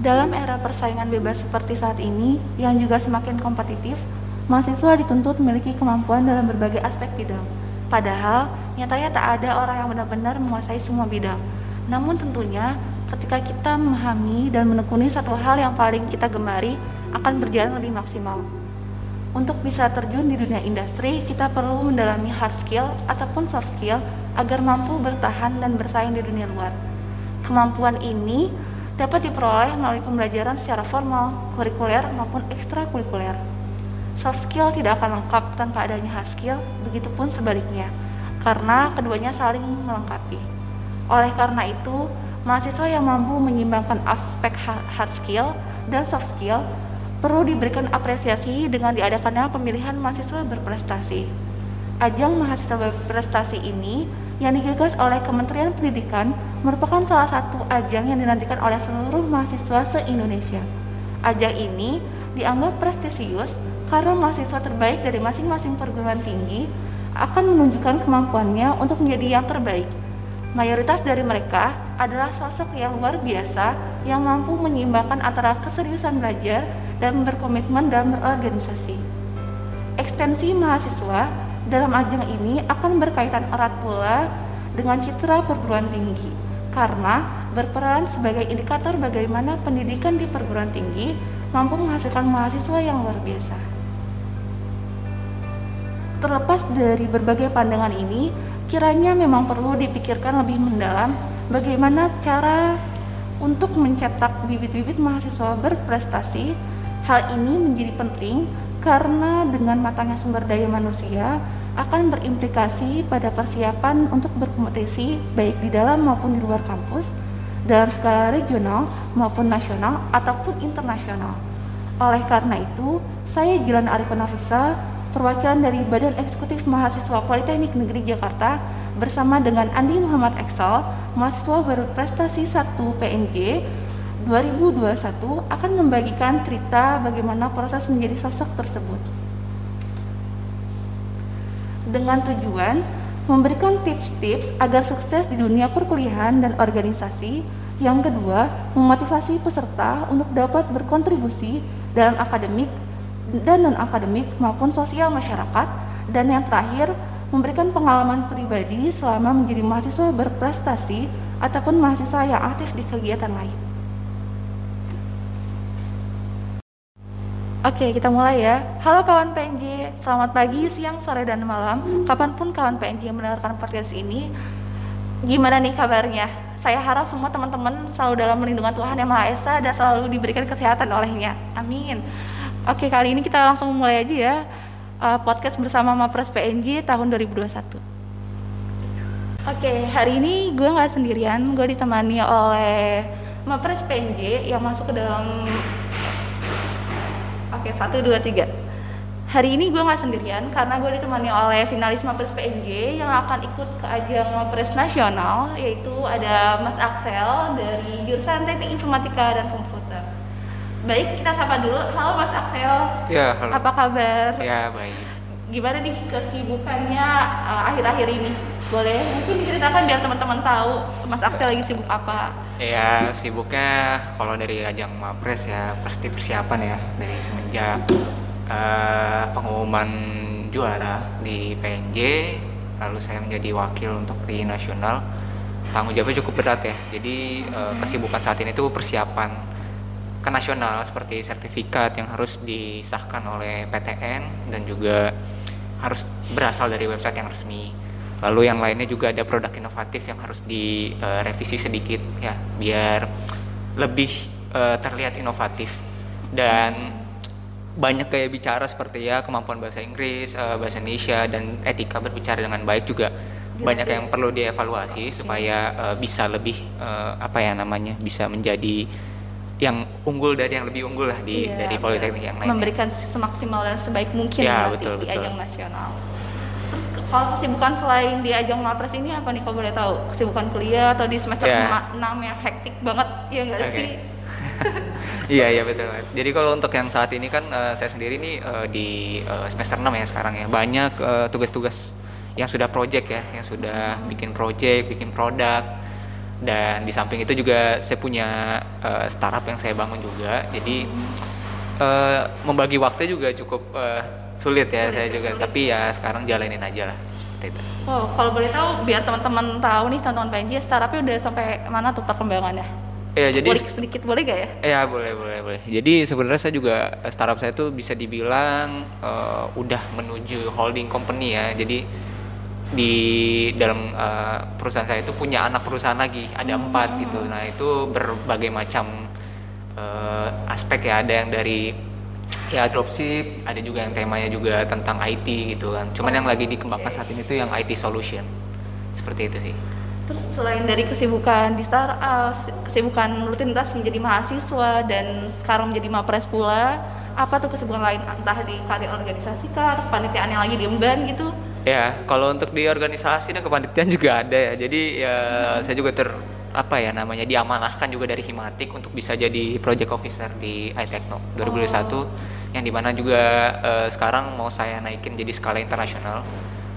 Dalam era persaingan bebas seperti saat ini, yang juga semakin kompetitif, mahasiswa dituntut memiliki kemampuan dalam berbagai aspek bidang. Padahal, nyatanya tak ada orang yang benar-benar menguasai semua bidang. Namun tentunya, ketika kita memahami dan menekuni satu hal yang paling kita gemari, akan berjalan lebih maksimal. Untuk bisa terjun di dunia industri, kita perlu mendalami hard skill ataupun soft skill agar mampu bertahan dan bersaing di dunia luar. Kemampuan ini dapat diperoleh melalui pembelajaran secara formal, kurikuler maupun ekstrakurikuler. Soft skill tidak akan lengkap tanpa adanya hard skill, begitupun sebaliknya, karena keduanya saling melengkapi. Oleh karena itu, mahasiswa yang mampu menyimbangkan aspek hard skill dan soft skill perlu diberikan apresiasi dengan diadakannya pemilihan mahasiswa berprestasi. Ajang mahasiswa berprestasi ini yang digagas oleh Kementerian Pendidikan merupakan salah satu ajang yang dinantikan oleh seluruh mahasiswa se-Indonesia. Ajang ini dianggap prestisius karena mahasiswa terbaik dari masing-masing perguruan tinggi akan menunjukkan kemampuannya untuk menjadi yang terbaik. Mayoritas dari mereka adalah sosok yang luar biasa yang mampu menyeimbangkan antara keseriusan belajar dan berkomitmen dalam berorganisasi. Ekstensi mahasiswa dalam ajang ini akan berkaitan erat pula dengan citra perguruan tinggi karena berperan sebagai indikator bagaimana pendidikan di perguruan tinggi mampu menghasilkan mahasiswa yang luar biasa. Terlepas dari berbagai pandangan ini, kiranya memang perlu dipikirkan lebih mendalam bagaimana cara untuk mencetak bibit-bibit mahasiswa berprestasi Hal ini menjadi penting karena dengan matangnya sumber daya manusia akan berimplikasi pada persiapan untuk berkompetisi baik di dalam maupun di luar kampus dalam skala regional maupun nasional ataupun internasional. Oleh karena itu, saya Jilan Arifin Nafisa, perwakilan dari Badan Eksekutif Mahasiswa Politeknik Negeri Jakarta bersama dengan Andi Muhammad Excel, mahasiswa berprestasi 1 PNG 2021 akan membagikan cerita bagaimana proses menjadi sosok tersebut. Dengan tujuan memberikan tips-tips agar sukses di dunia perkuliahan dan organisasi. Yang kedua, memotivasi peserta untuk dapat berkontribusi dalam akademik dan non-akademik maupun sosial masyarakat. Dan yang terakhir, memberikan pengalaman pribadi selama menjadi mahasiswa berprestasi ataupun mahasiswa yang aktif di kegiatan lain. Oke, kita mulai ya. Halo kawan PNJ, selamat pagi, siang, sore, dan malam. Kapan pun kawan PNJ mendengarkan podcast ini, gimana nih kabarnya? Saya harap semua teman-teman selalu dalam perlindungan Tuhan Yang Maha Esa dan selalu diberikan kesehatan olehnya. Amin. Oke, kali ini kita langsung mulai aja ya uh, podcast bersama Mapres PNJ tahun 2021. Oke, hari ini gue nggak sendirian, gue ditemani oleh Mapres PNJ yang masuk ke dalam Oke, satu, dua, tiga. Hari ini gue nggak sendirian karena gue ditemani oleh finalis Mapres PNJ yang akan ikut ke ajang Mapres nasional yaitu ada Mas Axel dari jurusan Teknik Informatika dan Komputer. Baik, kita sapa dulu. Halo Mas Axel. Ya, halo. Apa kabar? Ya, baik. Gimana nih kesibukannya uh, akhir-akhir uh, ini? Boleh mungkin diceritakan biar teman-teman tahu Mas Axel lagi sibuk apa? Ya sibuknya kalau dari ajang Mapres ya pasti persiapan ya dari semenjak uh, pengumuman juara di PNJ lalu saya menjadi wakil untuk di nasional. Tanggung jawabnya cukup berat ya jadi uh, kesibukan saat ini tuh persiapan ke nasional seperti sertifikat yang harus disahkan oleh PTN dan juga harus berasal dari website yang resmi lalu yang lainnya juga ada produk inovatif yang harus direvisi uh, sedikit ya biar lebih uh, terlihat inovatif. Dan banyak kayak bicara seperti ya kemampuan bahasa Inggris, uh, bahasa Indonesia dan etika berbicara dengan baik juga. Gitu. banyak yang perlu dievaluasi supaya uh, bisa lebih uh, apa ya namanya bisa menjadi yang unggul dari yang lebih unggul lah di iya, dari politeknik yang lain memberikan semaksimal dan sebaik mungkin ya, betul, di betul. ajang nasional kalau kesibukan selain di ajang mapres ini apa nih kalau boleh tahu? Kesibukan kuliah atau di semester yeah. 6 yang hektik banget ya enggak okay. sih? iya iya betul. Jadi kalau untuk yang saat ini kan uh, saya sendiri nih uh, di uh, semester 6 ya sekarang ya. Banyak tugas tugas-tugas yang sudah project ya, yang sudah hmm. bikin project, bikin produk. dan di samping itu juga saya punya uh, startup yang saya bangun juga jadi uh, membagi waktu juga cukup uh, sulit ya sulit, saya juga sulit. tapi ya sekarang jalanin aja lah seperti itu. Oh kalau boleh tahu biar teman-teman tahu nih teman-teman PNJ startupnya udah sampai mana tuh perkembangannya? Ya, jadi boleh sedikit boleh gak ya? Ya boleh boleh boleh. Jadi sebenarnya saya juga startup saya tuh bisa dibilang uh, udah menuju holding company ya. Jadi di dalam uh, perusahaan saya itu punya anak perusahaan lagi ada hmm. empat gitu nah itu berbagai macam uh, aspek ya ada yang dari ya dropship ada juga yang temanya juga tentang IT gitu kan cuman oh, yang lagi dikembangkan okay. saat ini tuh yang IT solution seperti itu sih terus selain dari kesibukan di startup kesibukan rutinitas menjadi mahasiswa dan sekarang menjadi mapres pula apa tuh kesibukan lain entah di karir organisasi kah atau kepanitiaan yang lagi diemban gitu Ya, kalau untuk di organisasi dan kepanitiaan juga ada ya. Jadi ya hmm. saya juga ter apa ya namanya diamanahkan juga dari Himatik untuk bisa jadi project officer di iTechno 2021 oh. yang di mana juga uh, sekarang mau saya naikin jadi skala internasional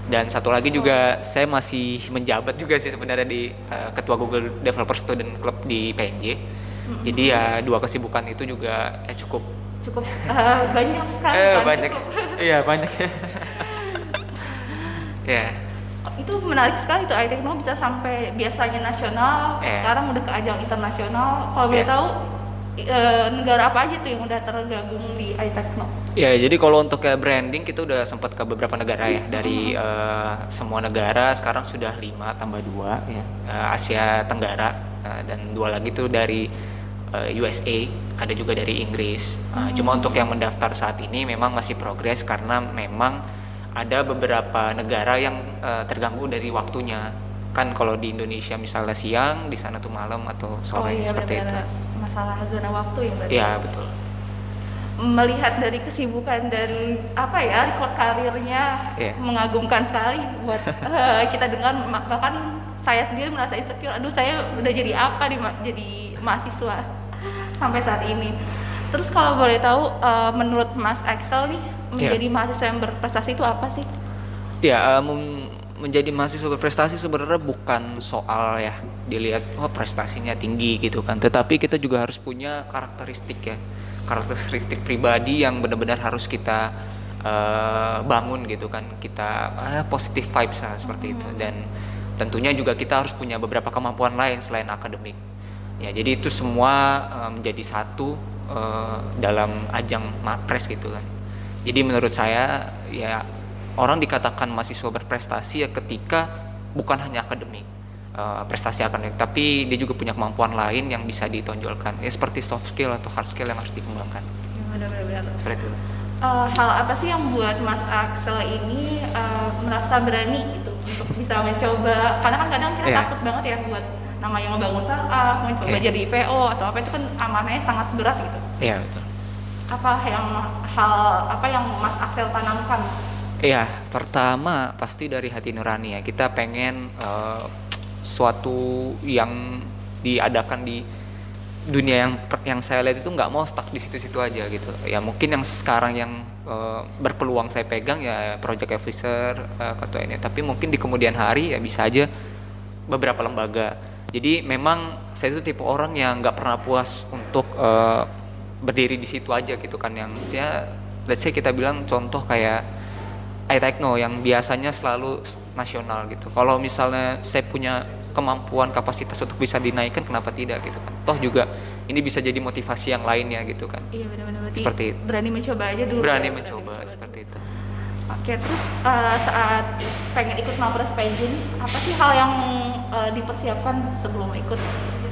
dan satu lagi juga oh. saya masih menjabat juga sih sebenarnya di uh, ketua Google Developer Student Club di PNJ hmm. jadi ya dua kesibukan itu juga ya cukup cukup uh, banyak sekali eh, kan banyak iya banyak ya yeah. Itu menarik sekali tuh iTechno bisa sampai biasanya nasional yeah. sekarang udah ke ajang internasional kalau boleh yeah. tahu e, negara apa aja tuh yang udah tergabung di iTechno Ya, jadi kalau untuk kayak branding kita udah sempat ke beberapa negara ya dari uh, semua negara sekarang sudah lima tambah dua ya uh, Asia Tenggara uh, dan dua lagi tuh dari uh, USA ada juga dari Inggris. Uh, hmm. Cuma untuk yang mendaftar saat ini memang masih progres karena memang ada beberapa negara yang uh, terganggu dari waktunya. Kan kalau di Indonesia misalnya siang di sana tuh malam atau sore oh, iya, seperti itu. masalah zona waktu ya berarti ya betul. Melihat dari kesibukan dan apa ya rekod karirnya yeah. mengagumkan sekali buat uh, kita dengar. Bahkan saya sendiri merasa insecure. Aduh saya udah jadi apa di jadi mahasiswa sampai saat ini. Terus kalau boleh tahu uh, menurut Mas Axel nih menjadi yeah. mahasiswa yang berprestasi itu apa sih? Ya, um, menjadi mahasiswa berprestasi sebenarnya bukan soal ya dilihat oh prestasinya tinggi gitu kan, tetapi kita juga harus punya karakteristik ya, karakteristik pribadi yang benar-benar harus kita uh, bangun gitu kan, kita uh, positive vibes lah seperti hmm. itu dan tentunya juga kita harus punya beberapa kemampuan lain selain akademik. Ya, jadi itu semua uh, menjadi satu uh, dalam ajang mapres gitu kan jadi menurut saya ya orang dikatakan mahasiswa berprestasi ya ketika bukan hanya akademik uh, prestasi akademik tapi dia juga punya kemampuan lain yang bisa ditonjolkan. Ya seperti soft skill atau hard skill yang harus dikembangkan. Ya, benar-benar seperti itu. Uh, hal apa sih yang buat Mas Axel ini uh, merasa berani gitu untuk bisa mencoba? Karena kan kadang kita yeah. takut banget ya buat namanya ngebangun startup mencoba yeah. jadi IPO atau apa itu kan amanahnya sangat berat gitu. Iya yeah, betul apa yang hal apa yang Mas Axel tanamkan? Iya, pertama pasti dari hati nurani ya. Kita pengen uh, suatu yang diadakan di dunia yang yang saya lihat itu nggak mau stuck di situ-situ aja gitu. Ya mungkin yang sekarang yang uh, berpeluang saya pegang ya project officer uh, ketua ini. Tapi mungkin di kemudian hari ya bisa aja beberapa lembaga. Jadi memang saya itu tipe orang yang nggak pernah puas untuk uh, berdiri di situ aja gitu kan yang saya let's say kita bilang contoh kayak iTechno yang biasanya selalu nasional gitu. Kalau misalnya saya punya kemampuan kapasitas untuk bisa dinaikkan kenapa tidak gitu kan. Toh juga ini bisa jadi motivasi yang lainnya gitu kan. Iya benar-benar seperti itu. berani mencoba aja dulu. Berani ya, mencoba berani seperti itu. Oke, terus uh, saat pengen ikut Mapres PNJ ini apa sih hal yang uh, dipersiapkan sebelum ikut?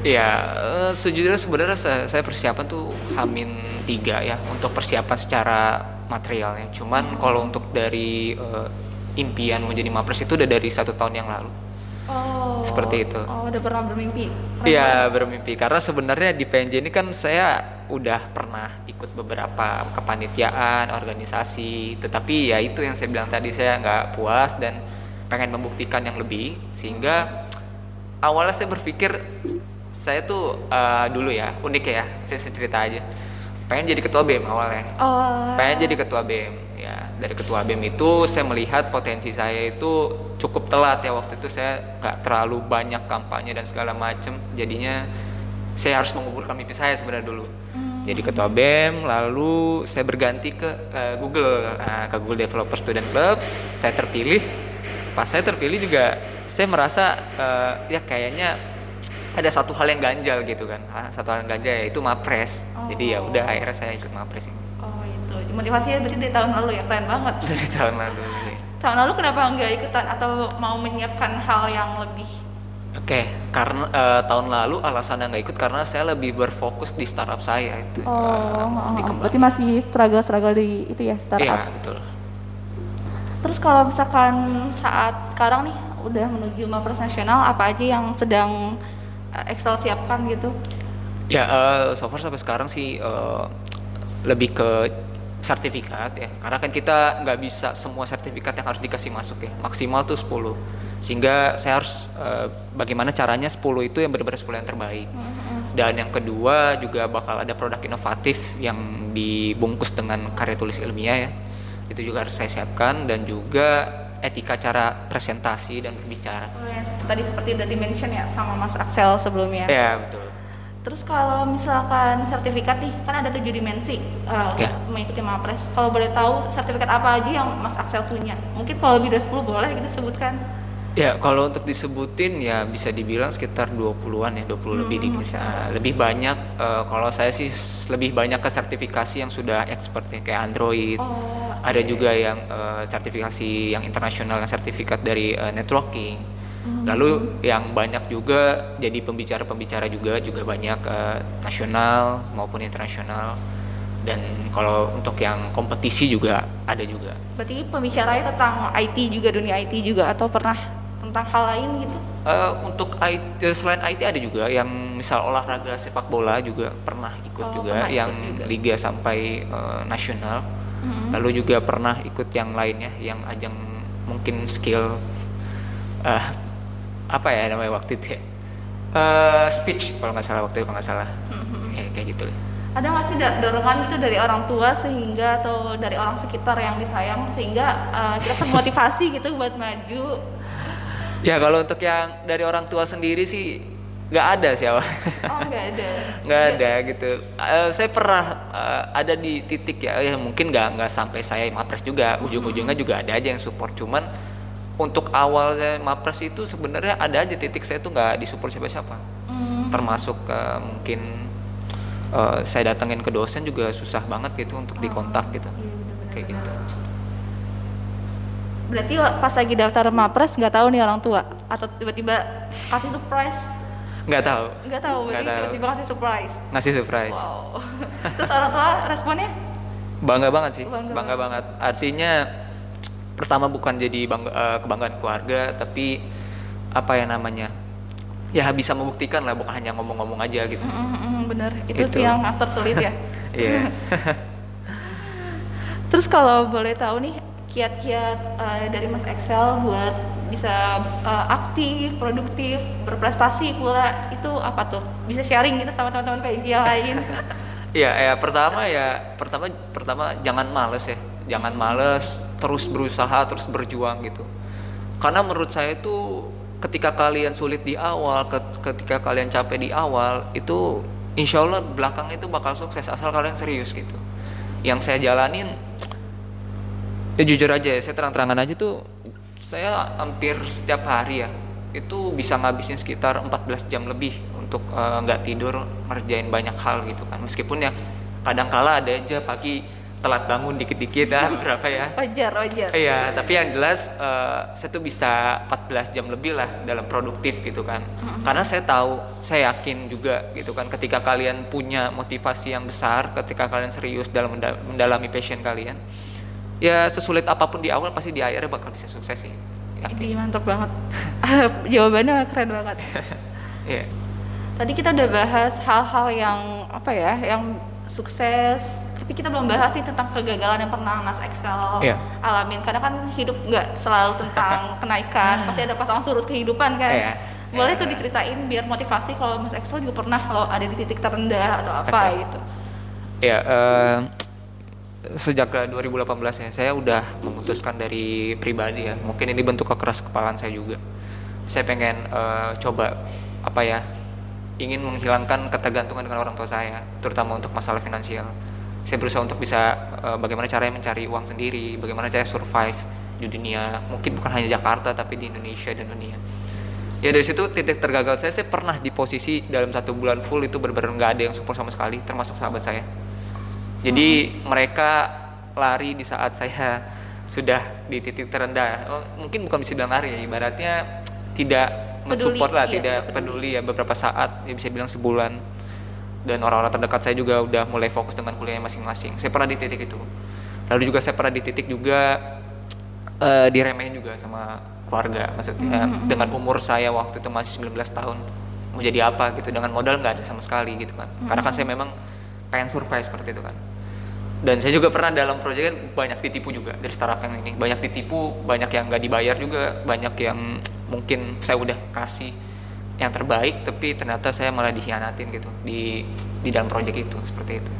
Uh, sejujurnya sebenarnya saya, saya persiapan tuh hamin tiga ya untuk persiapan secara materialnya. Cuman hmm. kalau untuk dari uh, impian menjadi mapres itu udah dari satu tahun yang lalu. Oh. Seperti itu. Oh, udah pernah bermimpi. Iya, bermimpi. Karena sebenarnya di PNJ ini kan saya udah pernah ikut beberapa kepanitiaan, organisasi, tetapi ya itu yang saya bilang tadi saya nggak puas dan pengen membuktikan yang lebih sehingga awalnya saya berpikir saya tuh uh, dulu ya unik ya saya cerita aja. Pengen jadi ketua BEM awalnya. Oh. pengen jadi ketua BEM ya. Dari ketua BEM itu saya melihat potensi saya itu cukup telat ya. Waktu itu saya nggak terlalu banyak kampanye dan segala macem. Jadinya saya harus menguburkan mimpi saya sebenarnya dulu. Jadi ketua BEM lalu saya berganti ke uh, Google. Nah, ke Google Developer Student Club saya terpilih. Pas saya terpilih juga saya merasa uh, ya kayaknya ada satu hal yang ganjal gitu kan satu hal yang ganjal yaitu mapres oh. jadi ya udah akhirnya saya ikut mapres ini gitu motivasinya berarti dari tahun lalu ya keren banget dari tahun lalu ya. tahun lalu kenapa nggak ikutan atau mau menyiapkan hal yang lebih Oke, okay, karena uh, tahun lalu alasannya nggak ikut karena saya lebih berfokus di startup saya itu. Oh, uh, oh berarti masih struggle-struggle di itu ya startup. Iya betul. Terus kalau misalkan saat sekarang nih udah menuju mapres nasional, apa aja yang sedang Excel siapkan gitu? Ya, uh, so far sampai sekarang sih uh, lebih ke sertifikat ya. Karena kan kita nggak bisa semua sertifikat yang harus dikasih masuk ya. Maksimal tuh 10 sehingga saya harus uh, bagaimana caranya 10 itu yang benar-benar 10 yang terbaik. Mm-hmm. dan yang kedua juga bakal ada produk inovatif yang dibungkus dengan karya tulis ilmiah ya. Itu juga harus saya siapkan. Dan juga etika cara presentasi dan berbicara oh, ya. tadi seperti udah dimention ya sama Mas Axel sebelumnya ya betul Terus kalau misalkan sertifikat nih, kan ada tujuh dimensi uh, yeah. untuk mengikuti Mapres. Kalau boleh tahu sertifikat apa aja yang Mas Axel punya? Mungkin kalau lebih dari 10 boleh gitu sebutkan. Ya, kalau untuk disebutin ya bisa dibilang sekitar 20-an ya, 20 hmm, lebih di uh, lebih banyak uh, kalau saya sih lebih banyak ke sertifikasi yang sudah expert ya kayak Android. Oh, okay. Ada juga yang uh, sertifikasi yang internasional yang sertifikat dari uh, networking Lalu yang banyak juga jadi pembicara-pembicara juga juga banyak uh, nasional maupun internasional. Dan kalau untuk yang kompetisi juga ada juga. Berarti pembicaranya tentang IT juga dunia IT juga atau pernah tentang hal lain gitu? Uh, untuk IT selain IT ada juga yang misal olahraga sepak bola juga pernah ikut oh, juga pernah yang ikut juga. liga sampai uh, nasional. Mm-hmm. Lalu juga pernah ikut yang lainnya yang ajang mungkin skill uh, apa ya namanya waktu itu ya uh, speech kalau nggak salah waktu itu kalau nggak salah mm-hmm. ya, kayak gitu ada nggak sih dorongan itu dari orang tua sehingga atau dari orang sekitar yang disayang sehingga uh, kita termotivasi gitu buat maju ya kalau untuk yang dari orang tua sendiri sih nggak ada sih awal oh nggak ada. Nggak ada gitu. Uh, saya pernah uh, ada di titik ya ya mungkin nggak nggak sampai saya mapres juga. Ujung-ujungnya juga ada aja yang support. Cuman untuk awal saya mapres itu sebenarnya ada aja titik saya tuh nggak disupport siapa-siapa. Hmm. termasuk uh, mungkin uh, saya datengin ke dosen juga susah banget gitu untuk oh. dikontak gitu. iya, bener kayak gitu. Berarti pas lagi daftar mapres nggak tahu nih orang tua? Atau tiba-tiba kasih surprise nggak tahu. Nggak tahu berarti tiba-tiba kasih surprise. Ngasih surprise. Wow. Terus orang tua responnya? Bangga banget sih. Bangga, bangga banget. artinya pertama bukan jadi bangga, uh, kebanggaan keluarga tapi apa ya namanya? Ya bisa membuktikan lah bukan hanya ngomong-ngomong aja gitu. Mm, -hmm, bener. Itu, itu sih yang aktor sulit ya. Iya. Terus kalau boleh tahu nih kiat-kiat uh, dari Mas Excel buat bisa uh, aktif, produktif, berprestasi pula itu apa tuh? Bisa sharing gitu sama teman-teman yang lain? Iya, ya pertama ya pertama pertama jangan males ya jangan males terus berusaha terus berjuang gitu karena menurut saya itu ketika kalian sulit di awal ketika kalian capek di awal itu insya Allah belakang itu bakal sukses asal kalian serius gitu yang saya jalanin ya jujur aja ya saya terang-terangan aja tuh saya hampir setiap hari ya itu bisa ngabisin sekitar 14 jam lebih untuk eh, nggak uh, tidur ngerjain banyak hal gitu kan. Meskipun ya kadang kala ada aja pagi telat bangun dikit-dikit ya berapa ya? Wajar wajar. Iya tapi yang jelas uh, saya tuh bisa 14 jam lebih lah dalam produktif gitu kan. Mm-hmm. karena saya tahu saya yakin juga gitu kan ketika kalian punya motivasi yang besar ketika kalian serius dalam mendalami passion kalian ya sesulit apa pun di awal pasti di akhirnya bakal bisa sukses sih yakin. mantap banget jawabannya keren banget yeah. tadi kita udah bahas hal-hal yang apa ya yang sukses tapi kita belum bahas nih tentang kegagalan yang pernah Mas Excel yeah. alamin karena kan hidup nggak selalu tentang kenaikan pasti ada pasang surut kehidupan kan yeah. boleh yeah. tuh diceritain biar motivasi kalau Mas Excel juga pernah lo ada di titik terendah atau apa okay. gitu ya yeah, uh, sejak 2018 ya saya udah memutuskan dari pribadi ya. Mungkin ini bentuk kekeras kepalaan saya juga. Saya pengen uh, coba apa ya ingin menghilangkan ketergantungan dengan orang tua saya terutama untuk masalah finansial. Saya berusaha untuk bisa uh, bagaimana caranya mencari uang sendiri bagaimana saya survive di dunia mungkin bukan hanya Jakarta tapi di Indonesia dan dunia. Ya dari situ titik tergagal saya. Saya pernah di posisi dalam satu bulan full itu benar-benar nggak ada yang support sama sekali termasuk sahabat saya jadi hmm. mereka lari di saat saya sudah di titik terendah oh, mungkin bukan bisa bilang lari ya ibaratnya tidak mensupport lah iya, tidak peduli. peduli ya beberapa saat ya bisa bilang sebulan dan orang-orang terdekat saya juga udah mulai fokus dengan kuliahnya masing-masing saya pernah di titik itu lalu juga saya pernah di titik juga uh, diremehin juga sama keluarga maksudnya mm-hmm. dengan umur saya waktu itu masih 19 tahun mau jadi apa gitu dengan modal nggak ada sama sekali gitu kan mm-hmm. karena kan saya memang pengen survive seperti itu kan dan saya juga pernah dalam proyek kan banyak ditipu juga dari startup yang ini. Banyak ditipu banyak yang nggak dibayar juga banyak yang mungkin saya udah kasih yang terbaik tapi ternyata saya malah dikhianatin gitu di di dalam proyek itu seperti itu.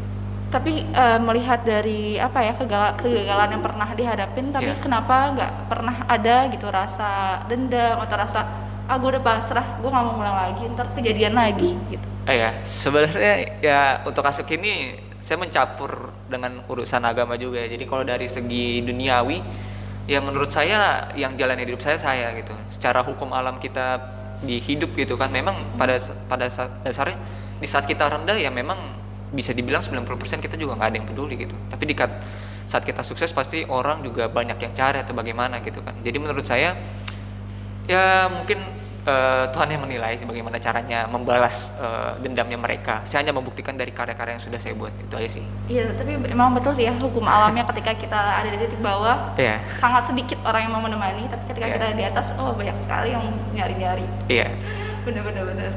Tapi uh, melihat dari apa ya kegagalan, kegagalan yang pernah dihadapin tapi yeah. kenapa nggak pernah ada gitu rasa dendam atau rasa ah gue udah pasrah gue nggak mau ngulang lagi ntar kejadian lagi gitu? Eh ya sebenarnya ya untuk kasus ini saya mencampur dengan urusan agama juga ya. Jadi kalau dari segi duniawi ya menurut saya yang jalan hidup saya saya gitu. Secara hukum alam kita di hidup gitu kan memang pada pada dasarnya di saat kita rendah ya memang bisa dibilang 90% kita juga nggak ada yang peduli gitu. Tapi di saat kita sukses pasti orang juga banyak yang cari atau bagaimana gitu kan. Jadi menurut saya ya mungkin uh, Tuhan yang menilai bagaimana caranya membalas uh, dendamnya mereka saya hanya membuktikan dari karya-karya yang sudah saya buat itu aja sih iya tapi memang betul sih ya hukum alamnya ketika kita ada di titik bawah yeah. sangat sedikit orang yang mau menemani tapi ketika yeah. kita di atas oh banyak sekali yang nyari-nyari iya yeah. bener-bener bener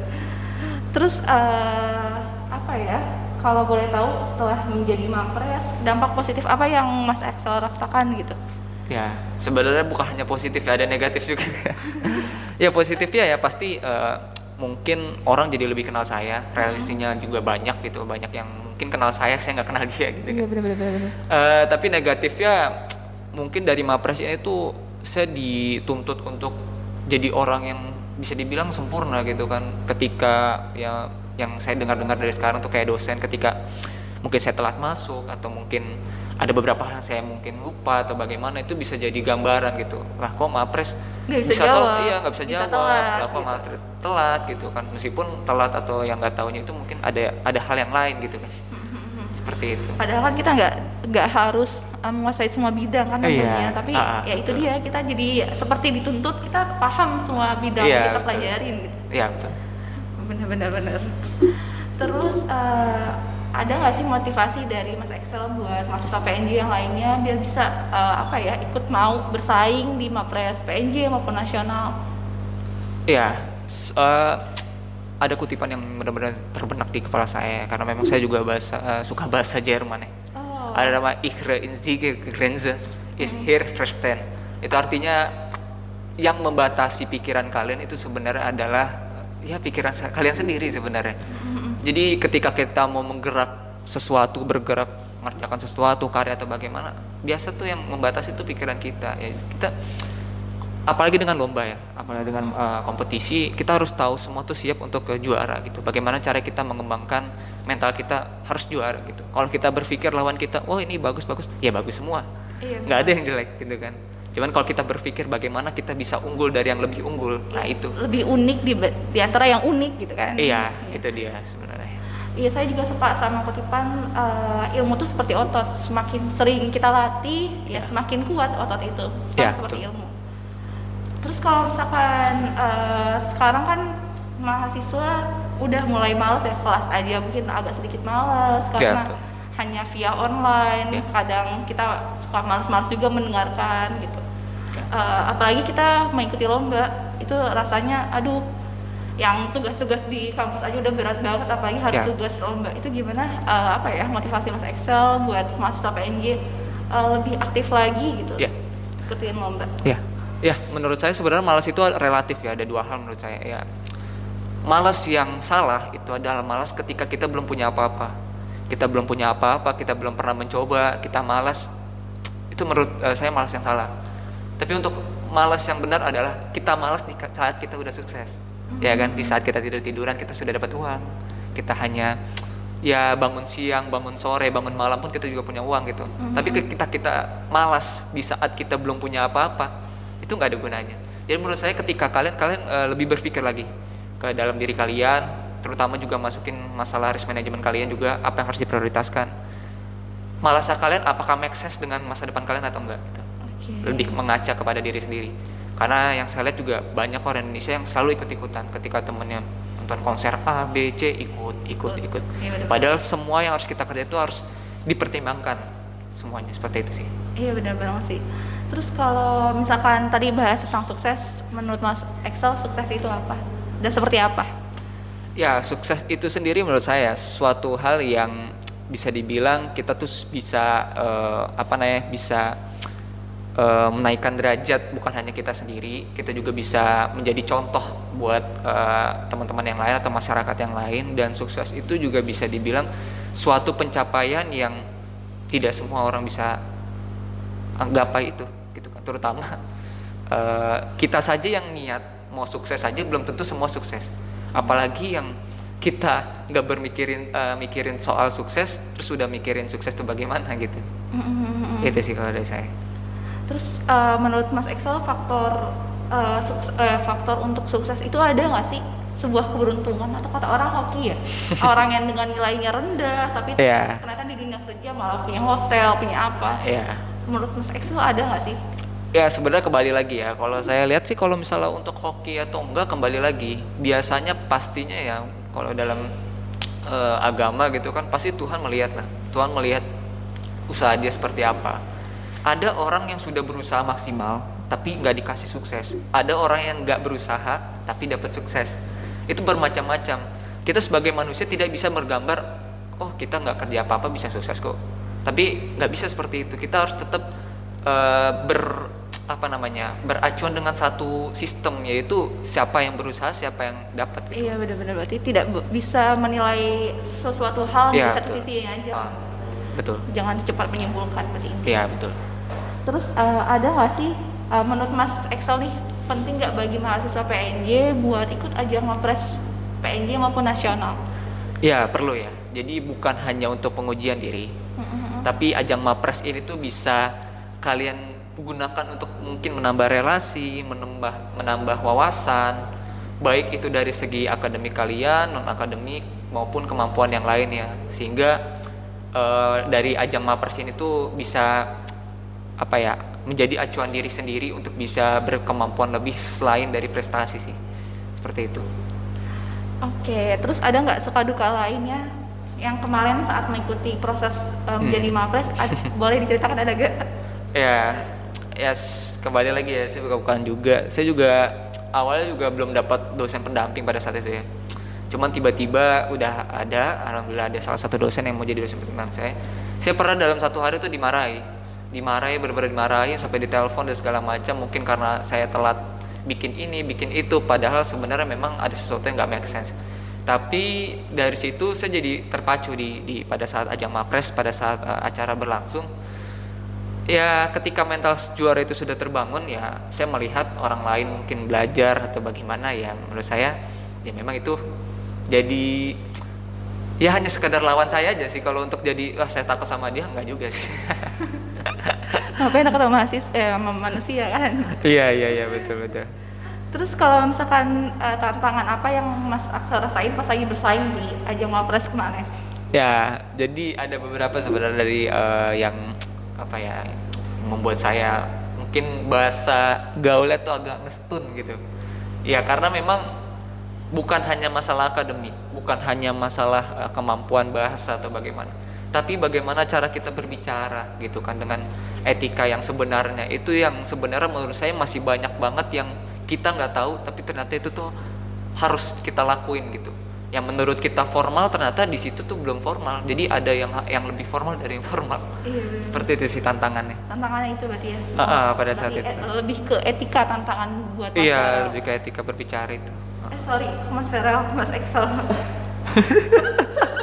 terus uh, apa ya kalau boleh tahu setelah menjadi mapres dampak positif apa yang Mas Excel rasakan gitu? Ya sebenarnya bukan hanya positif ya ada negatif juga. ya positifnya ya pasti uh, mungkin orang jadi lebih kenal saya, relasinya juga banyak gitu, banyak yang mungkin kenal saya, saya nggak kenal dia gitu. Iya benar-benar. Uh, tapi negatifnya mungkin dari mapres ini tuh saya dituntut untuk jadi orang yang bisa dibilang sempurna gitu kan, ketika ya yang saya dengar-dengar dari sekarang tuh kayak dosen ketika mungkin saya telat masuk atau mungkin ada beberapa hal yang saya mungkin lupa atau bagaimana itu bisa jadi gambaran gitu. Lah kok mapres nggak bisa, bisa jawab. iya nggak bisa, bisa jawab. telat, lah kok gitu. telat gitu kan. Meskipun telat atau yang nggak tahunya itu mungkin ada ada hal yang lain gitu kan. Seperti itu. Padahal kan kita nggak nggak harus um, menguasai semua bidang kan namanya. Iya. tapi ah, ya itu dia kita jadi seperti dituntut kita paham semua bidang iya, yang kita pelajarin gitu. Iya betul. Benar-benar benar terus uh, ada nggak sih motivasi dari Mas Excel buat mahasiswa PNJ yang lainnya biar bisa uh, apa ya ikut mau bersaing di Mapres PNJ maupun nasional? Ya, uh, ada kutipan yang benar-benar terbenak di kepala saya karena memang saya juga bahasa uh, suka bahasa Jerman ya. Oh. Ada nama Ihre Inzige Grenze is hmm. here first ten. Itu artinya yang membatasi pikiran kalian itu sebenarnya adalah ya pikiran kalian sendiri sebenarnya jadi ketika kita mau menggerak sesuatu bergerak mengerjakan sesuatu karya atau bagaimana biasa tuh yang membatasi itu pikiran kita. Ya kita apalagi dengan lomba ya apalagi dengan uh, kompetisi kita harus tahu semua tuh siap untuk ke juara gitu. Bagaimana cara kita mengembangkan mental kita harus juara gitu. Kalau kita berpikir lawan kita oh ini bagus bagus. Ya bagus semua. Iya, nggak ada yang jelek gitu kan Cuman kalau kita berpikir bagaimana kita bisa unggul dari yang lebih unggul, nah itu. Lebih unik di, di antara yang unik gitu kan. Iya, ya. itu dia sebenarnya. Iya, saya juga suka sama kutipan uh, ilmu itu seperti otot. Semakin sering kita latih, ya, ya semakin kuat otot itu. Sama ya, seperti betul. ilmu. Terus kalau misalkan uh, sekarang kan mahasiswa udah mulai males ya kelas aja mungkin agak sedikit males ya, karena ya, hanya via online. Ya. Kadang kita suka males-males juga mendengarkan gitu uh, apalagi kita mengikuti lomba itu rasanya aduh yang tugas-tugas di kampus aja udah berat banget apalagi harus yeah. tugas lomba itu gimana uh, apa ya motivasi Mas Excel buat mahasiswa PNG uh, eh, lebih aktif lagi gitu yeah. ikutin lomba ya yeah. ya yeah, menurut saya sebenarnya malas itu relatif ya ada dua hal menurut saya ya malas yang salah itu adalah malas ketika kita belum punya apa-apa kita belum punya apa-apa kita belum pernah mencoba kita malas itu menurut uh, saya malas yang salah tapi untuk malas yang benar adalah kita malas di saat kita udah sukses. Ya kan? Di saat kita tidur tiduran kita sudah dapat uang. Kita hanya ya bangun siang bangun sore bangun malam pun kita juga punya uang gitu. Mm-hmm. tapi kita kita malas di saat kita belum punya apa-apa itu nggak ada gunanya. Jadi menurut saya ketika kalian kalian uh, lebih berpikir lagi ke dalam diri kalian terutama juga masukin masalah risk management kalian juga apa yang harus diprioritaskan. Malasah kalian apakah make sense dengan masa depan kalian atau enggak gitu okay. lebih mengaca kepada diri sendiri karena yang saya lihat juga banyak orang Indonesia yang selalu ikut-ikutan ketika temennya nonton konser A, B, C ikut, ikut, ikut. Ya, Padahal semua yang harus kita kerja itu harus dipertimbangkan semuanya seperti itu sih. Iya benar banget sih. Terus kalau misalkan tadi bahas tentang sukses, menurut Mas Excel sukses itu apa? Dan seperti apa? Ya sukses itu sendiri menurut saya suatu hal yang bisa dibilang kita tuh bisa uh, apa namanya bisa uh, menaikkan derajat bukan hanya kita sendiri, kita juga bisa menjadi contoh buat uh, teman-teman yang lain atau masyarakat yang lain. Dan sukses itu juga bisa dibilang suatu pencapaian yang tidak semua orang bisa gapai itu gitu kan. Terutama uh, kita saja yang niat mau sukses saja belum tentu semua sukses. Apalagi yang kita nggak bermikirin uh, mikirin soal sukses terus sudah mikirin sukses itu bagaimana gitu. Mm-hmm. itu sih kalau dari saya Terus uh, menurut Mas Excel faktor uh, sukses, uh, faktor untuk sukses itu ada nggak sih? Sebuah keberuntungan atau kata orang hoki ya? Orang yang dengan nilainya rendah tapi yeah. ternyata di dunia kerja malah punya hotel punya apa. Yeah. menurut Mas Excel ada nggak sih? Ya sebenarnya kembali lagi ya. Kalau saya lihat sih kalau misalnya untuk hoki atau enggak kembali lagi. Biasanya pastinya ya kalau dalam uh, agama gitu kan pasti Tuhan melihat lah Tuhan melihat usaha dia seperti apa ada orang yang sudah berusaha maksimal tapi nggak dikasih sukses. Ada orang yang nggak berusaha tapi dapat sukses. Itu bermacam-macam. Kita sebagai manusia tidak bisa bergambar oh kita nggak kerja apa-apa bisa sukses kok. Tapi nggak bisa seperti itu. Kita harus tetap uh, ber apa namanya beracuan dengan satu sistem yaitu siapa yang berusaha siapa yang dapat gitu. iya benar-benar. Berarti tidak bisa menilai sesuatu hal ya, di satu betul. sisi aja. Ah, betul. Jangan cepat menyimpulkan berarti. Iya betul Terus uh, ada nggak sih uh, menurut Mas Excel nih penting nggak bagi mahasiswa PNJ buat ikut ajang Mapres PNJ maupun nasional? Ya perlu ya. Jadi bukan hanya untuk pengujian diri, mm-hmm. tapi ajang Mapres ini tuh bisa kalian gunakan untuk mungkin menambah relasi, menambah menambah wawasan, baik itu dari segi akademik kalian, non akademik maupun kemampuan yang lainnya, sehingga uh, dari ajang Mapres ini tuh bisa apa ya menjadi acuan diri sendiri untuk bisa berkemampuan lebih selain dari prestasi sih seperti itu. Oke, terus ada nggak suka duka lainnya yang kemarin saat mengikuti proses um, menjadi hmm. mapres boleh diceritakan ada gak? Ya, ya kembali lagi ya saya bukan juga. Saya juga awalnya juga belum dapat dosen pendamping pada saat itu ya. Cuman tiba-tiba udah ada, alhamdulillah ada salah satu dosen yang mau jadi dosen pendamping saya. Saya pernah dalam satu hari itu dimarahi dimarahi benar-benar dimarahi sampai ditelepon dan segala macam. Mungkin karena saya telat bikin ini bikin itu. Padahal sebenarnya memang ada sesuatu yang nggak make sense. Tapi dari situ saya jadi terpacu di, di pada saat ajang mapres pada saat uh, acara berlangsung. Ya ketika mental juara itu sudah terbangun ya saya melihat orang lain mungkin belajar atau bagaimana ya menurut saya ya memang itu jadi ya hanya sekedar lawan saya aja sih. Kalau untuk jadi wah saya takut sama dia nggak juga sih apa enak ketemu mahasiswa eh, sama manusia kan? Iya iya iya betul betul. Terus kalau misalkan uh, tantangan apa yang Mas Aksel rasain pas lagi bersaing di ajang Wapres kemarin? Ya jadi ada beberapa sebenarnya dari uh, yang apa ya membuat saya mungkin bahasa gaulnya tuh agak ngestun gitu. Ya karena memang bukan hanya masalah akademik, bukan hanya masalah uh, kemampuan bahasa atau bagaimana, tapi bagaimana cara kita berbicara gitu kan dengan etika yang sebenarnya. Itu yang sebenarnya menurut saya masih banyak banget yang kita nggak tahu tapi ternyata itu tuh harus kita lakuin gitu. Yang menurut kita formal ternyata di situ tuh belum formal. Jadi ada yang yang lebih formal dari yang formal. Iya, seperti itu sih tantangannya. Tantangannya itu berarti ya? Uh, uh, pada saat itu. lebih ke etika tantangan buat iya lebih ke etika berbicara itu. Eh sorry Mas Ferel Mas Excel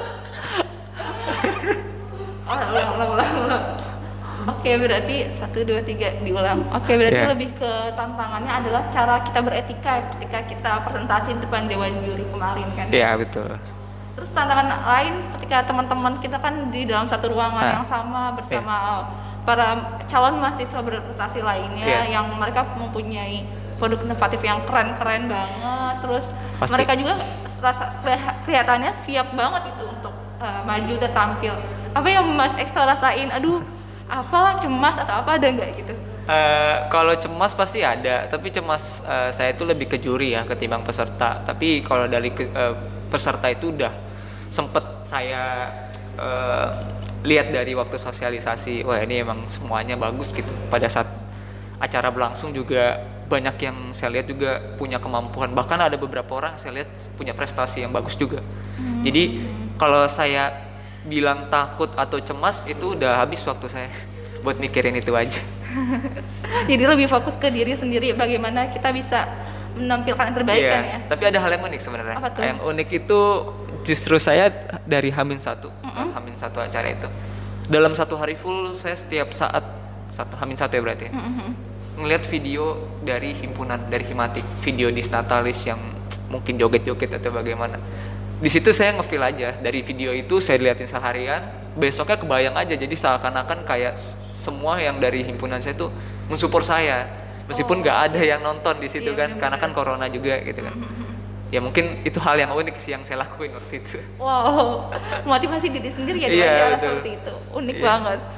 Oke, berarti satu dua tiga diulang. Oke, berarti Yeah. lebih ke tantangannya adalah cara kita beretika ketika kita presentasi di depan dewan juri kemarin kan. Iya betul. Terus tantangan lain ketika teman-teman kita kan di dalam satu ruangan Ah. yang sama bersama para calon mahasiswa berprestasi lainnya Iya. yang mereka mempunyai produk inovatif yang keren-keren banget. Terus Pasti. mereka juga rasa kelihatannya siap banget itu untuk uh, maju dan tampil. Apa yang Mas Excel rasain? Aduh, apalah cemas atau apa ada nggak gitu? Eh, kalau cemas pasti ada, tapi cemas eh, saya itu lebih ke juri ya ketimbang peserta. Tapi kalau dari ke- eh, peserta itu udah sempet saya eh, lihat dari waktu sosialisasi, wah ini emang semuanya bagus gitu. Pada saat acara berlangsung juga banyak yang saya lihat juga punya kemampuan. Bahkan ada beberapa orang saya lihat punya prestasi yang bagus juga. Jadi kalau saya bilang takut atau cemas itu udah habis waktu saya buat mikirin itu aja. Jadi lebih fokus ke diri sendiri bagaimana kita bisa menampilkan yang terbaik Iya, kan ya. Tapi ada hal yang unik sebenarnya. Yang unik itu justru saya dari Hamin satu, Hamin satu acara itu. Dalam satu hari full saya setiap saat satu Hamin satu ya berarti. ya, Ngelihat video dari himpunan dari Himatik, video Disnatalis yang mungkin joget-joget atau bagaimana. Di situ saya ngefeel aja dari video itu saya liatin seharian, besoknya kebayang aja jadi seakan-akan kayak semua yang dari himpunan saya tuh mensupport saya. Meskipun nggak ada yang nonton di situ Iya, kan, karena kan corona juga gitu kan. Ya mungkin itu hal yang unik sih yang saya lakuin waktu itu. Wow, motivasi diri sendiri ya Iya, dengan cara betul. seperti itu. Unik Iya. banget.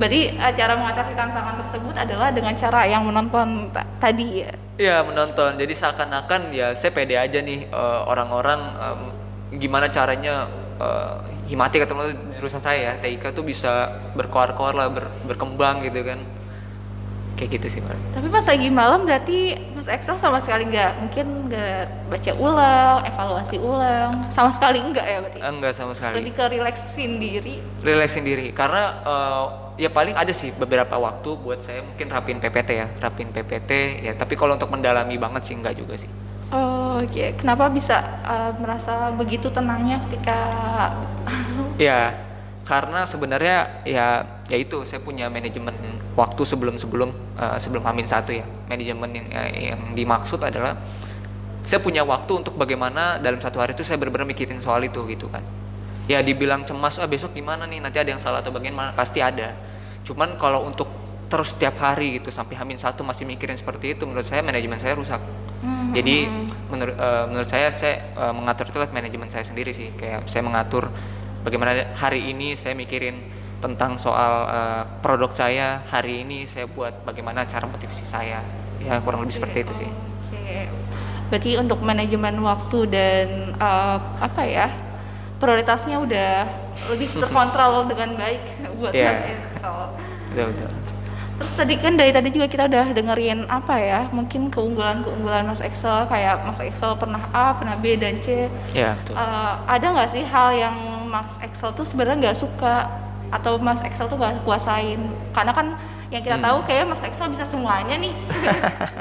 Berarti cara mengatasi tantangan tersebut adalah dengan cara yang menonton ta- tadi ya. Iya menonton. Jadi seakan-akan ya saya pede aja nih eh, orang-orang em, gimana caranya eh, himatik atau jurusan saya ya TIK tuh bisa berkoar-koar lah ber- berkembang gitu kan. Kayak gitu sih. Tapi pas lagi malam berarti Mas Excel sama sekali nggak mungkin nggak baca ulang, evaluasi ulang, sama sekali enggak ya berarti. Enggak sama sekali. Lebih ke relaksin diri. Relaksin diri karena eh, ya paling ada sih beberapa waktu buat saya mungkin rapin PPT ya, rapin PPT ya. Tapi kalau untuk mendalami banget sih enggak juga sih. Oh, oke. Kenapa bisa eh, merasa begitu tenangnya ketika Ya, karena sebenarnya ya ya itu saya punya manajemen waktu sebelum sebelum eh, sebelum Amin satu ya. Manajemen yang, yang dimaksud adalah saya punya waktu untuk bagaimana dalam satu hari itu saya benar-benar mikirin soal itu gitu kan. Ya dibilang cemas ah besok gimana nih nanti ada yang salah atau bagaimana pasti ada. Cuman kalau untuk terus setiap hari gitu sampai Hamin satu masih mikirin seperti itu menurut saya manajemen saya rusak. Jadi menurut eh, menurut saya saya eh, mengatur itu manajemen saya sendiri sih. Kayak saya mengatur bagaimana hari ini saya mikirin tentang soal eh, produk saya, hari ini saya buat bagaimana cara motivasi saya. Ya kurang lebih seperti itu sih. Oke. Berarti untuk manajemen waktu dan eh, apa ya? Prioritasnya udah lebih terkontrol dengan baik buat. Mas Excel. Betul betul. Terus tadi kan dari tadi juga kita udah dengerin apa ya? Mungkin keunggulan-keunggulan Mas Excel kayak Mas Excel pernah A, pernah B dan C. Ya betul. Eh, ada nggak sih hal yang Mas Excel tuh sebenarnya nggak suka atau Mas Excel tuh nggak kuasain? Karena kan yang kita Hmm. tahu kayak Mas Excel bisa semuanya nih.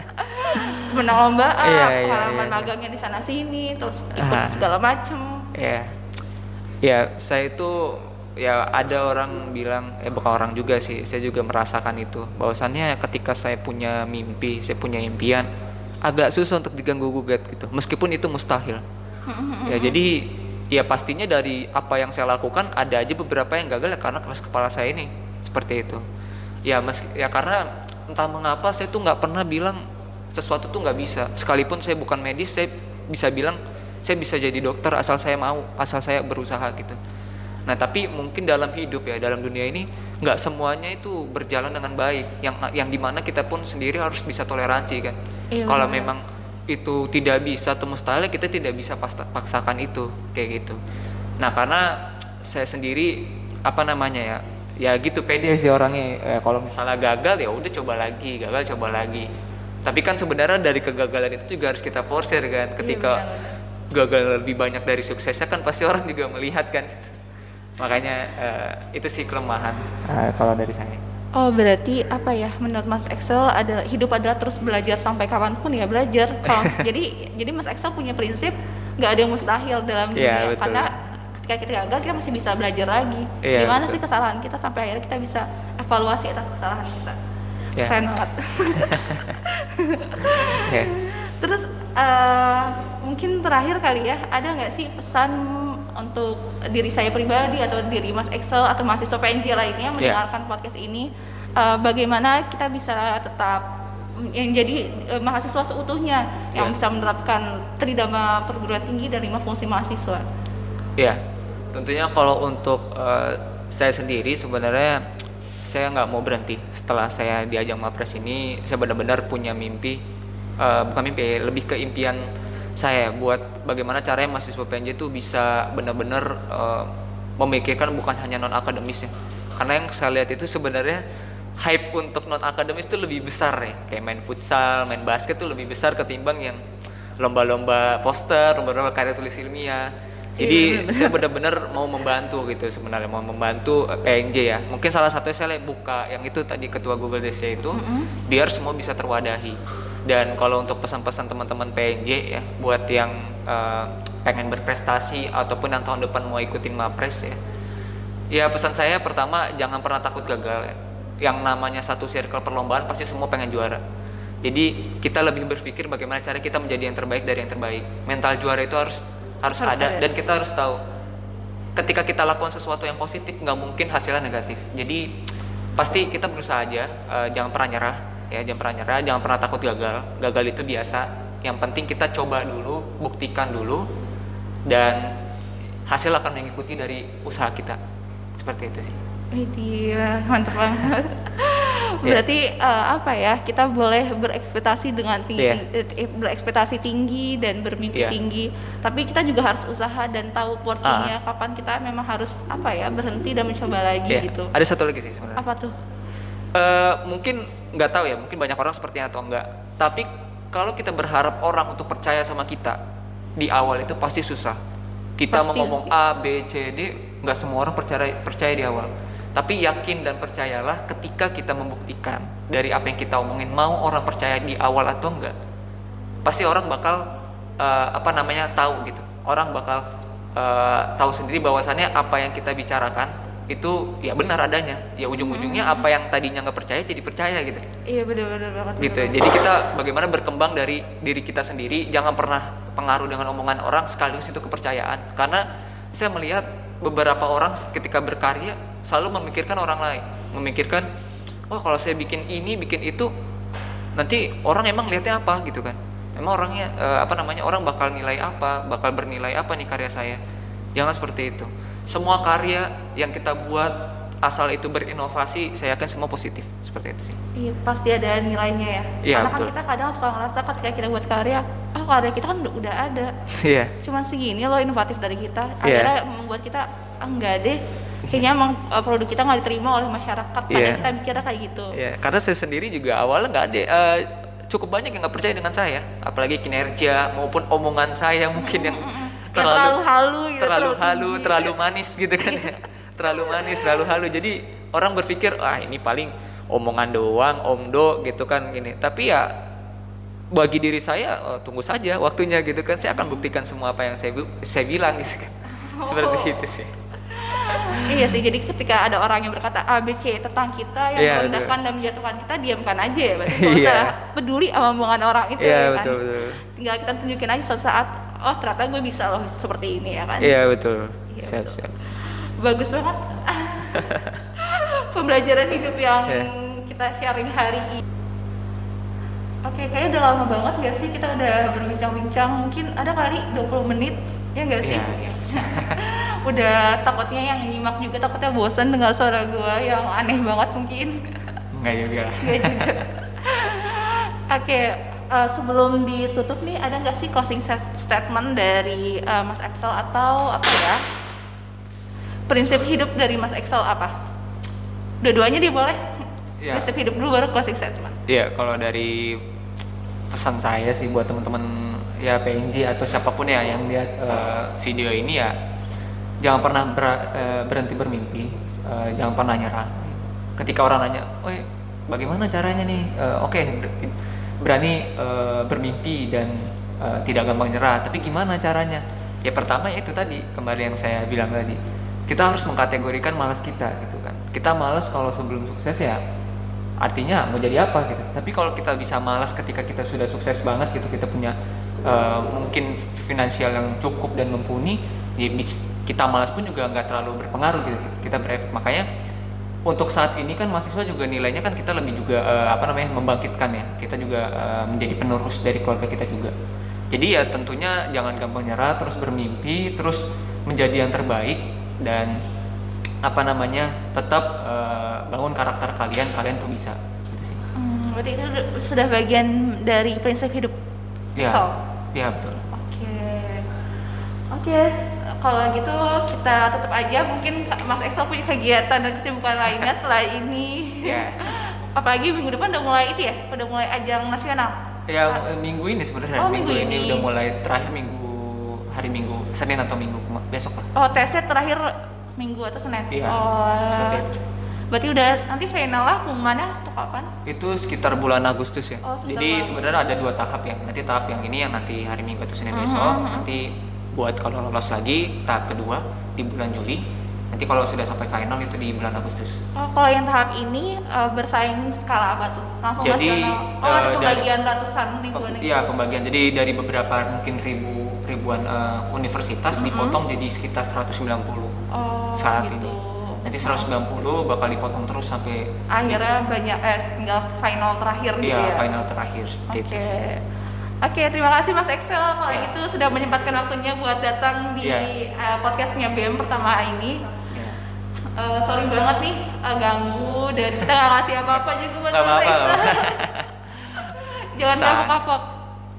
Menang lomba A, Iya, pengalaman iya. magangnya di sana sini, terus ikut Ah. segala macem. Ya, ya saya itu ya ada orang bilang, eh bukan orang juga sih, saya juga merasakan itu. Bahwasannya ketika saya punya mimpi, saya punya impian, agak susah untuk diganggu gugat gitu. Meskipun itu mustahil. ya jadi ya pastinya dari apa yang saya lakukan ada aja beberapa yang gagal ya karena keras kepala saya ini seperti itu. Ya meski ya karena entah mengapa saya tuh nggak pernah bilang sesuatu tuh nggak bisa. Sekalipun saya bukan medis, saya bisa bilang saya bisa jadi dokter asal saya mau, asal saya berusaha gitu. Nah tapi mungkin dalam hidup ya dalam dunia ini nggak semuanya itu berjalan dengan baik. Yang yang di mana kita pun sendiri harus bisa toleransi kan. Iya, Kalau memang itu tidak bisa atau mustahil kita tidak bisa paksakan itu kayak gitu. Nah karena saya sendiri apa namanya ya ya gitu pede sih orangnya. Eh, kalau misalnya gagal ya udah coba lagi, gagal coba lagi. Tapi kan sebenarnya dari kegagalan itu juga harus kita porsir kan. Ketika benar-benar. Gagal lebih banyak dari suksesnya kan pasti orang juga melihat kan. Makanya eh, itu sih kelemahan eh, kalau dari saya. Oh berarti apa ya menurut Mas Excel adalah hidup adalah terus belajar sampai kapan pun ya belajar. Kalau jadi jadi Mas Excel punya prinsip nggak ada yang mustahil dalam Iya, dunia betul. karena ketika kita gagal kita masih bisa belajar lagi Iya, di mana betul. sih kesalahan kita sampai akhirnya kita bisa evaluasi atas kesalahan kita Iya. keren banget Ya. terus eh, mungkin terakhir kali ya ada nggak sih pesan untuk diri saya pribadi atau diri Mas Excel atau mahasiswa PNJ lainnya yang Iya. mendengarkan podcast ini eh, bagaimana kita bisa tetap yang jadi eh, mahasiswa seutuhnya yang Iya. bisa menerapkan tridharma perguruan tinggi dan lima fungsi mahasiswa. Ya, tentunya kalau untuk eh, saya sendiri sebenarnya saya nggak mau berhenti setelah saya di ajang Mapres ini saya benar-benar punya mimpi eh, bukan mimpi lebih ke impian saya buat bagaimana caranya mahasiswa PNJ itu bisa benar-benar eh, memikirkan bukan hanya non akademis ya. Karena yang saya lihat itu sebenarnya hype untuk non akademis itu lebih besar ya. Kayak main futsal main basket itu lebih besar ketimbang yang lomba-lomba poster lomba-lomba karya tulis ilmiah. Jadi Iya, saya benar-benar mau membantu gitu sebenarnya mau membantu eh, PNJ ya. Mungkin salah satunya saya lihat buka yang itu tadi ketua Google DC itu biar semua bisa terwadahi dan kalau untuk pesan-pesan teman-teman PNJ ya buat yang eh, pengen berprestasi ataupun yang tahun depan mau ikutin Mapres ya. Ya pesan saya pertama jangan pernah takut gagal ya. Yang namanya satu circle perlombaan pasti semua pengen juara. Jadi kita lebih berpikir bagaimana cara kita menjadi yang terbaik dari yang terbaik. Mental juara itu harus harus, ada, dan kita harus tahu ketika kita lakukan sesuatu yang positif nggak mungkin hasilnya negatif. Jadi pasti kita berusaha aja eh, jangan pernah nyerah ya jangan pernah nyerah jangan pernah takut gagal gagal itu biasa yang penting kita coba dulu buktikan dulu dan hasil akan mengikuti dari usaha kita seperti itu sih Widih, mantap banget. Berarti eh, apa ya? Kita boleh berekspektasi dengan tinggi, Iya. eh, berekspektasi tinggi dan bermimpi Iya. tinggi. Tapi kita juga harus usaha dan tahu porsinya kapan kita memang harus apa ya berhenti dan mencoba lagi Ya, gitu. ada satu lagi sih sebenarnya Apa tuh? Eh, mungkin nggak tahu ya mungkin banyak orang sepertinya atau enggak tapi kalau kita berharap orang untuk percaya sama kita di awal itu pasti susah. Kita mau Pasti, ngomong pasti. A B C D nggak semua orang percaya percaya di awal. Tapi yakin dan percayalah ketika kita membuktikan dari apa yang kita omongin mau orang percaya di awal atau enggak pasti orang bakal eh, apa namanya tahu gitu. Orang bakal eh, tahu sendiri bahwasannya apa yang kita bicarakan itu ya benar adanya. Ya ujung-ujungnya Hmm. apa yang tadinya nggak percaya jadi percaya gitu. Iya benar-benar banget. gitu. benar jadi kita bagaimana berkembang dari diri kita sendiri jangan pernah pengaruh dengan omongan orang sekaligus itu kepercayaan. Karena saya melihat beberapa orang ketika berkarya selalu memikirkan orang lain. Memikirkan wah kalau saya bikin ini bikin itu nanti orang emang lihatnya apa? Gitu kan. Emang orangnya eh, apa namanya orang bakal nilai apa bakal bernilai apa nih karya saya? Jangan seperti itu semua karya yang kita buat asal itu berinovasi saya yakin semua positif seperti itu sih Iya, pasti ada nilainya ya. Iya, Karena betul. kan kita kadang suka ngerasa ketika kita buat karya, ah karya kita kan udah, ada. iya Cuman segini loh inovatif dari kita. Iya. Akhirnya membuat kita, ah enggak deh. Kayaknya emang uh, produk kita nggak diterima oleh masyarakat. Kadang Iya. kita mikirnya kayak gitu. Ya, karena saya sendiri juga awalnya nggak ada, eh, cukup banyak yang nggak percaya dengan saya, apalagi kinerja maupun omongan saya mungkin yang Kayak terlalu halu gitu. terlalu halu, tinggi. terlalu manis gitu kan, ya. terlalu manis, terlalu halu. Jadi orang berpikir, ah ini paling omongan doang, omdo gitu kan gini. Tapi ya bagi diri saya oh, tunggu saja waktunya gitu kan, saya akan buktikan semua apa yang saya saya bilang gitu kan, seperti Oh. itu sih. Iya sih, jadi ketika ada orang yang berkata A, B, C tentang kita yang Iya, merendahkan dan menjatuhkan kita, diamkan aja ya. Berarti nggak Iya. peduli sama omongan orang itu Iya ya kan. betul betul. Tinggal kita tunjukin aja suatu saat, oh ternyata gue bisa loh seperti ini ya kan. Iya betul. Iya, Siap betul. siap. Bagus banget. Pembelajaran hidup yang Iya. kita sharing hari ini. Oke, kayaknya udah lama banget gak sih kita udah berbincang-bincang. Mungkin ada kali 20 menit, ya gak sih? Iya iya. udah takutnya yang nyimak juga takutnya bosan dengar suara gua yang aneh banget mungkin. Enggak juga. Gak juga. Oke, eh, sebelum ditutup nih ada nggak sih closing statement dari eh, Mas Excel atau apa ya? Prinsip hidup dari Mas Excel apa? Dua-duanya dia boleh. Iya. Prinsip hidup dulu baru closing statement. Iya, kalau dari pesan saya sih buat teman-teman ya PNJ atau siapa pun ya yang lihat eh, video ini ya jangan pernah ber- eh, berhenti bermimpi, eh, jangan pernah nyerah. Ketika orang nanya, "Oi, bagaimana caranya nih?" Eh, Oke, ber- berani eh, bermimpi dan eh, tidak gampang nyerah. Tapi gimana caranya? Ya pertama ya itu tadi kembali yang saya bilang tadi. Kita harus mengkategorikan malas kita gitu kan. Kita malas kalau sebelum sukses ya artinya mau jadi apa gitu. Tapi kalau kita bisa malas ketika kita sudah sukses banget gitu, kita punya uh, mungkin finansial yang cukup dan mumpuni, ya kita malas pun juga nggak terlalu berpengaruh gitu. Kita berefek. Makanya untuk saat ini kan mahasiswa juga nilainya kan kita lebih juga uh, apa namanya membangkitkan ya. Kita juga uh, menjadi penerus dari keluarga kita juga. Jadi ya tentunya jangan gampang nyerah, terus bermimpi, terus menjadi yang terbaik dan apa namanya tetap uh, bangun karakter kalian, kalian tuh bisa. Gitu sih. Hmm, berarti itu sudah bagian dari prinsip hidup Iya. Excel. Iya betul. Oke. Oke, kalau gitu kita tutup aja. Mungkin Mas Excel punya kegiatan dan kesibukan lainnya setelah ini. Ya. Apalagi minggu depan udah mulai itu ya, udah mulai ajang nasional. Ya minggu ini sebenarnya Oh, minggu, minggu ini. ini. udah mulai terakhir minggu hari Minggu Senin atau Minggu besok lah. Oh, tesnya terakhir minggu atau Senin? Iya, Oh, seperti itu. Berarti udah nanti final lah pengumumannya atau kapan? Itu sekitar bulan Agustus ya. Oh, Jadi sebenarnya ada dua tahap ya. Nanti tahap yang ini yang nanti hari Minggu atau Senin Mhm, besok. mhm. Nanti buat kalau lolos lagi tahap kedua di bulan Juli. Nanti kalau sudah sampai final itu di bulan Agustus. Oh, kalau yang tahap ini eh, bersaing skala apa tuh? Langsung Jadi, nasional. Oh, ada eh, dari- pembagian ratusan ribuan gitu. Iya pembagian. Jadi dari beberapa mungkin ribu ribuan eh, universitas Mhm. dipotong jadi sekitar 190 Oh, saat gitu. ini. Nanti 190 bakal dipotong terus sampai Akhirnya banyak eh tinggal final terakhir gitu Iya, ya. final terakhir Oke. sih. Oke, terima kasih Mas Excel kalau Ya. gitu sudah menyempatkan waktunya buat datang di Ya. eh, podcastnya BM pertama ini. Ya. Eh, sorry banget nih eh, ganggu dan kita nggak ngasih apa-apa juga buat Mas Excel. Jangan kapok-kapok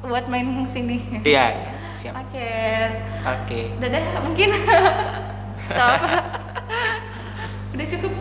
buat main sini. Iya, iya, siap. Oke, Oke. dadah mungkin. Apa. Udah cukup.